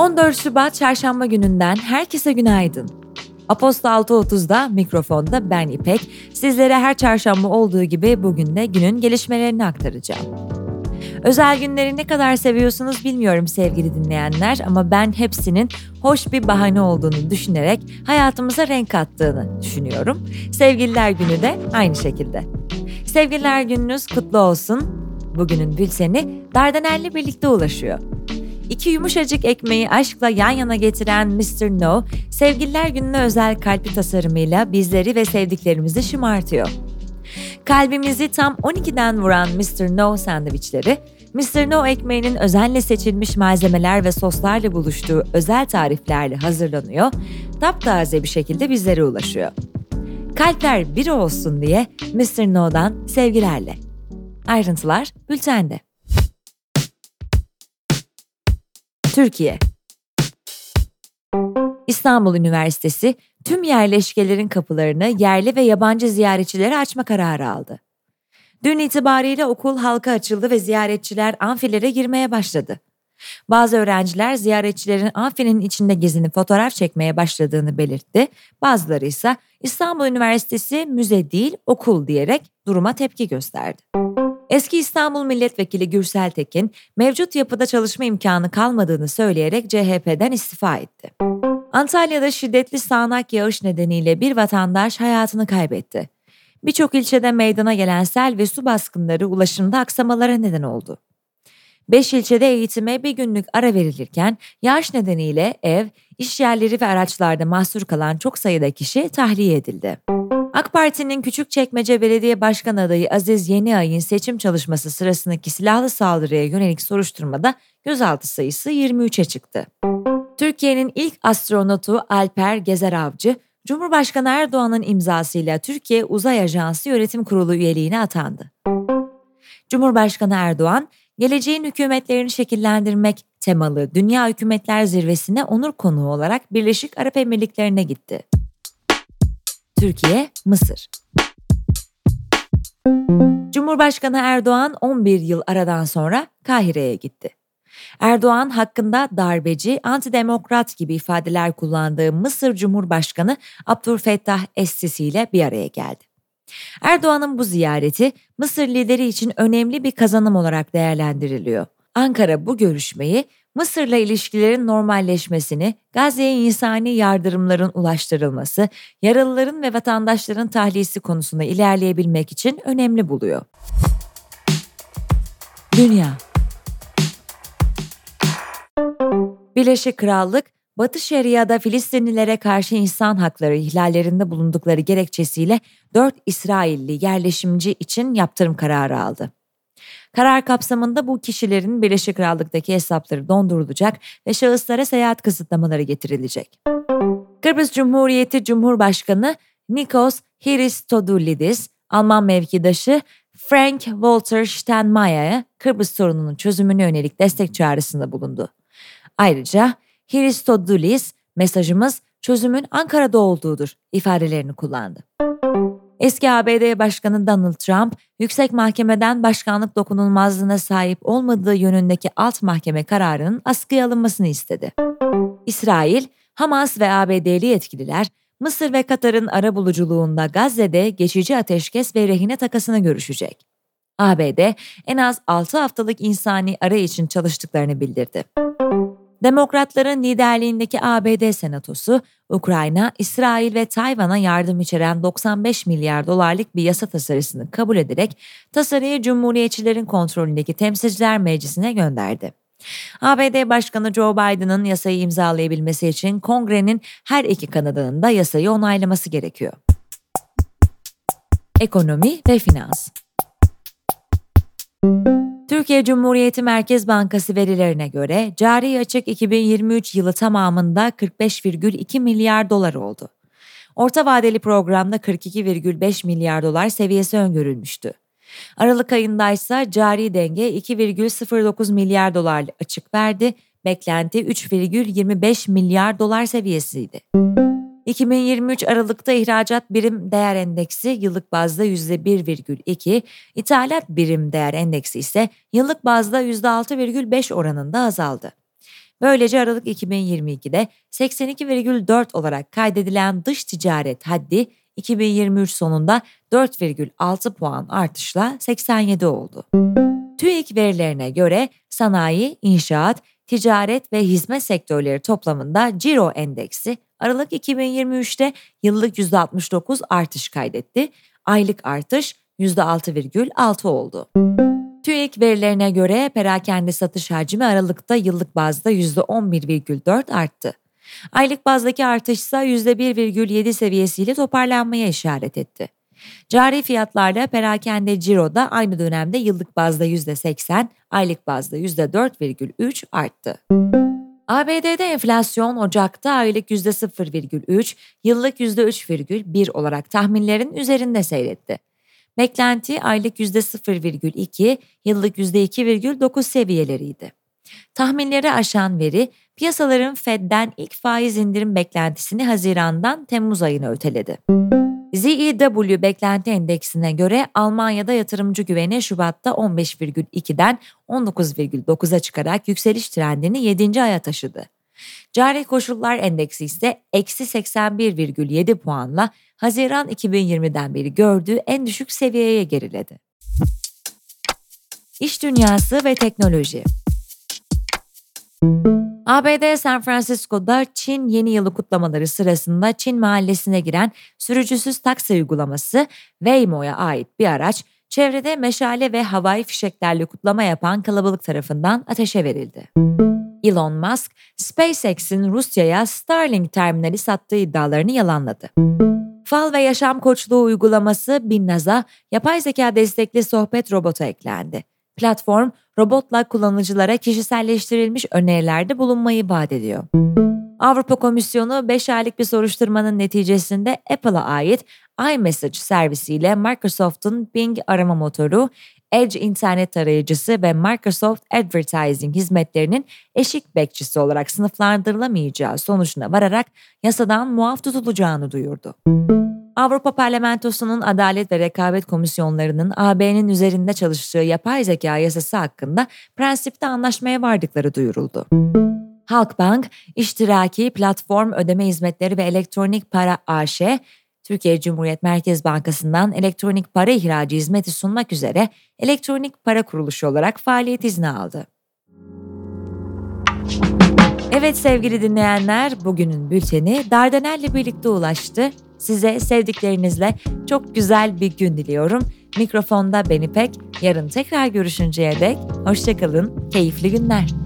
14 Şubat Çarşamba gününden herkese günaydın. Aposto 6.30'da mikrofonda ben İpek. Sizlere her çarşamba olduğu gibi bugün de günün gelişmelerini aktaracağım. Özel günleri ne kadar seviyorsunuz bilmiyorum sevgili dinleyenler ama ben hepsinin hoş bir bahane olduğunu düşünerek hayatımıza renk kattığını düşünüyorum. Sevgililer günü de aynı şekilde. Sevgililer gününüz kutlu olsun. Bugünün bülteni Dardanel'le birlikte ulaşıyor. İki yumuşacık ekmeği aşkla yan yana getiren Mr. No, sevgililer gününe özel kalpli tasarımıyla bizleri ve sevdiklerimizi şımartıyor. Kalbimizi tam 12'den vuran Mr. No sandviçleri, Mr. No ekmeğinin özenle seçilmiş malzemeler ve soslarla buluştuğu özel tariflerle hazırlanıyor, taptaze bir şekilde bizlere ulaşıyor. Kalpler bir olsun diye Mr. No'dan sevgilerle. Ayrıntılar bültende. Türkiye İstanbul Üniversitesi tüm yerleşkelerin kapılarını yerli ve yabancı ziyaretçilere açma kararı aldı. Dün itibariyle okul halka açıldı ve ziyaretçiler amfilere girmeye başladı. Bazı öğrenciler ziyaretçilerin amfinin içinde gezinip fotoğraf çekmeye başladığını belirtti. Bazıları ise İstanbul Üniversitesi müze değil okul diyerek duruma tepki gösterdi. Eski İstanbul Milletvekili Gürsel Tekin, mevcut yapıda çalışma imkanı kalmadığını söyleyerek CHP'den istifa etti. Antalya'da şiddetli sağanak yağış nedeniyle bir vatandaş hayatını kaybetti. Birçok ilçede meydana gelen sel ve su baskınları ulaşımda aksamalara neden oldu. Beş ilçede eğitime bir günlük ara verilirken yağış nedeniyle ev, iş yerleri ve araçlarda mahsur kalan çok sayıda kişi tahliye edildi. AK Parti'nin Küçükçekmece Belediye Başkan adayı Aziz Yeniay'ın seçim çalışması sırasındaki silahlı saldırıya yönelik soruşturmada gözaltı sayısı 23'e çıktı. Türkiye'nin ilk astronotu Alper Gezer Avcı, Cumhurbaşkanı Erdoğan'ın imzasıyla Türkiye Uzay Ajansı Yönetim Kurulu üyeliğine atandı. Cumhurbaşkanı Erdoğan, geleceğin hükümetlerini şekillendirmek temalı Dünya Hükümetler Zirvesi'ne onur konuğu olarak Birleşik Arap Emirlikleri'ne gitti. Türkiye, Mısır. Cumhurbaşkanı Erdoğan 11 yıl aradan sonra Kahire'ye gitti. Erdoğan hakkında darbeci, antidemokrat gibi ifadeler kullandığı Mısır Cumhurbaşkanı Abdülfettah Es-Sisi ile bir araya geldi. Erdoğan'ın bu ziyareti Mısır lideri için önemli bir kazanım olarak değerlendiriliyor. Ankara bu görüşmeyi Mısır'la ilişkilerin normalleşmesini, Gazze'ye insani yardımların ulaştırılması, yaralıların ve vatandaşların tahliyesi konusunda ilerleyebilmek için önemli buluyor. Dünya Birleşik Krallık, Batı Şeria'da Filistinlilere karşı insan hakları ihlallerinde bulundukları gerekçesiyle 4 İsrailli yerleşimci için yaptırım kararı aldı. Karar kapsamında bu kişilerin Birleşik Krallık'taki hesapları dondurulacak ve şahıslara seyahat kısıtlamaları getirilecek. Kıbrıs Cumhuriyeti Cumhurbaşkanı Nikos Christodoulidis, Alman mevkidaşı Frank Walter Steinmeier'e Kıbrıs sorununun çözümüne yönelik destek çağrısında bulundu. Ayrıca Christodoulidis mesajımız çözümün Ankara'da olduğudur ifadelerini kullandı. Eski ABD Başkanı Donald Trump, yüksek mahkemeden başkanlık dokunulmazlığına sahip olmadığı yönündeki alt mahkeme kararının askıya alınmasını istedi. İsrail, Hamas ve ABD'li yetkililer, Mısır ve Katar'ın ara buluculuğunda Gazze'de geçici ateşkes ve rehine takasını görüşecek. ABD en az 6 haftalık insani ara için çalıştıklarını bildirdi. Demokratların liderliğindeki ABD Senatosu, Ukrayna, İsrail ve Tayvan'a yardım içeren 95 milyar dolarlık bir yasa tasarısını kabul ederek tasarıyı Cumhuriyetçilerin kontrolündeki Temsilciler Meclisi'ne gönderdi. ABD Başkanı Joe Biden'ın yasayı imzalayabilmesi için Kongre'nin her iki kanadının da yasayı onaylaması gerekiyor. Ekonomi ve finans Türkiye Cumhuriyeti Merkez Bankası verilerine göre cari açık 2023 yılı tamamında 45,2 milyar dolar oldu. Orta vadeli programda 42,5 milyar dolar seviyesi öngörülmüştü. Aralık ayında ise cari denge 2,09 milyar dolar açık verdi, beklenti 3,25 milyar dolar seviyesiydi. 2023 Aralık'ta ihracat birim değer endeksi yıllık bazda %1,2, ithalat birim değer endeksi ise yıllık bazda %6,5 oranında azaldı. Böylece Aralık 2022'de 82,4 olarak kaydedilen dış ticaret haddi 2023 sonunda 4,6 puan artışla 87 oldu. TÜİK verilerine göre sanayi, inşaat, ticaret ve hizmet sektörleri toplamında Ciro Endeksi Aralık 2023'te yıllık %69 artış kaydetti. Aylık artış %6,6 oldu. TÜİK verilerine göre perakende satış hacmi Aralık'ta yıllık bazda %11,4 arttı. Aylık bazdaki artış ise %1,7 seviyesiyle toparlanmaya işaret etti. Cari fiyatlarla perakende ciroda aynı dönemde yıllık bazda %80, aylık bazda %4,3 arttı. ABD'de enflasyon Ocak'ta aylık %0,3, yıllık %3,1 olarak tahminlerin üzerinde seyretti. Beklenti aylık %0,2, yıllık %2,9 seviyeleriydi. Tahminleri aşan veri, piyasaların Fed'den ilk faiz indirim beklentisini Haziran'dan Temmuz ayına öteledi. ZEW beklenti endeksine göre Almanya'da yatırımcı güveni Şubat'ta 15,2'den 19,9'a çıkarak yükseliş trendini 7. aya taşıdı. Cari koşullar endeksi ise eksi 81,7 puanla Haziran 2020'den beri gördüğü en düşük seviyeye geriledi. İş dünyası ve teknoloji ABD San Francisco'da Çin yeni yılı kutlamaları sırasında Çin mahallesine giren sürücüsüz taksi uygulaması Waymo'ya ait bir araç çevrede meşale ve havai fişeklerle kutlama yapan kalabalık tarafından ateşe verildi. Elon Musk, SpaceX'in Rusya'ya Starlink terminali sattığı iddialarını yalanladı. Fal ve yaşam koçluğu uygulaması Binnaz'a yapay zeka destekli sohbet robotu eklendi. Platform, robotla kullanıcılara kişiselleştirilmiş önerilerde bulunmayı vaat ediyor. Avrupa Komisyonu 5 aylık bir soruşturmanın neticesinde Apple'a ait iMessage servisiyle Microsoft'un Bing arama motoru, Edge internet tarayıcısı ve Microsoft Advertising hizmetlerinin eşik bekçisi olarak sınıflandırılamayacağı sonucuna vararak yasadan muaf tutulacağını duyurdu. Avrupa Parlamentosu'nun Adalet ve Rekabet Komisyonlarının AB'nin üzerinde çalıştığı yapay zeka yasası hakkında prensipte anlaşmaya vardıkları duyuruldu. Halkbank, iştiraki, platform ödeme hizmetleri ve elektronik para AŞ, Türkiye Cumhuriyet Merkez Bankası'ndan elektronik para ihracı hizmeti sunmak üzere elektronik para kuruluşu olarak faaliyet izni aldı. Evet sevgili dinleyenler, bugünün bülteni Dardanel'le birlikte ulaştı. Size sevdiklerinizle çok güzel bir gün diliyorum. Mikrofonda Beni Pek, yarın tekrar görüşünceye dek hoşçakalın, keyifli günler.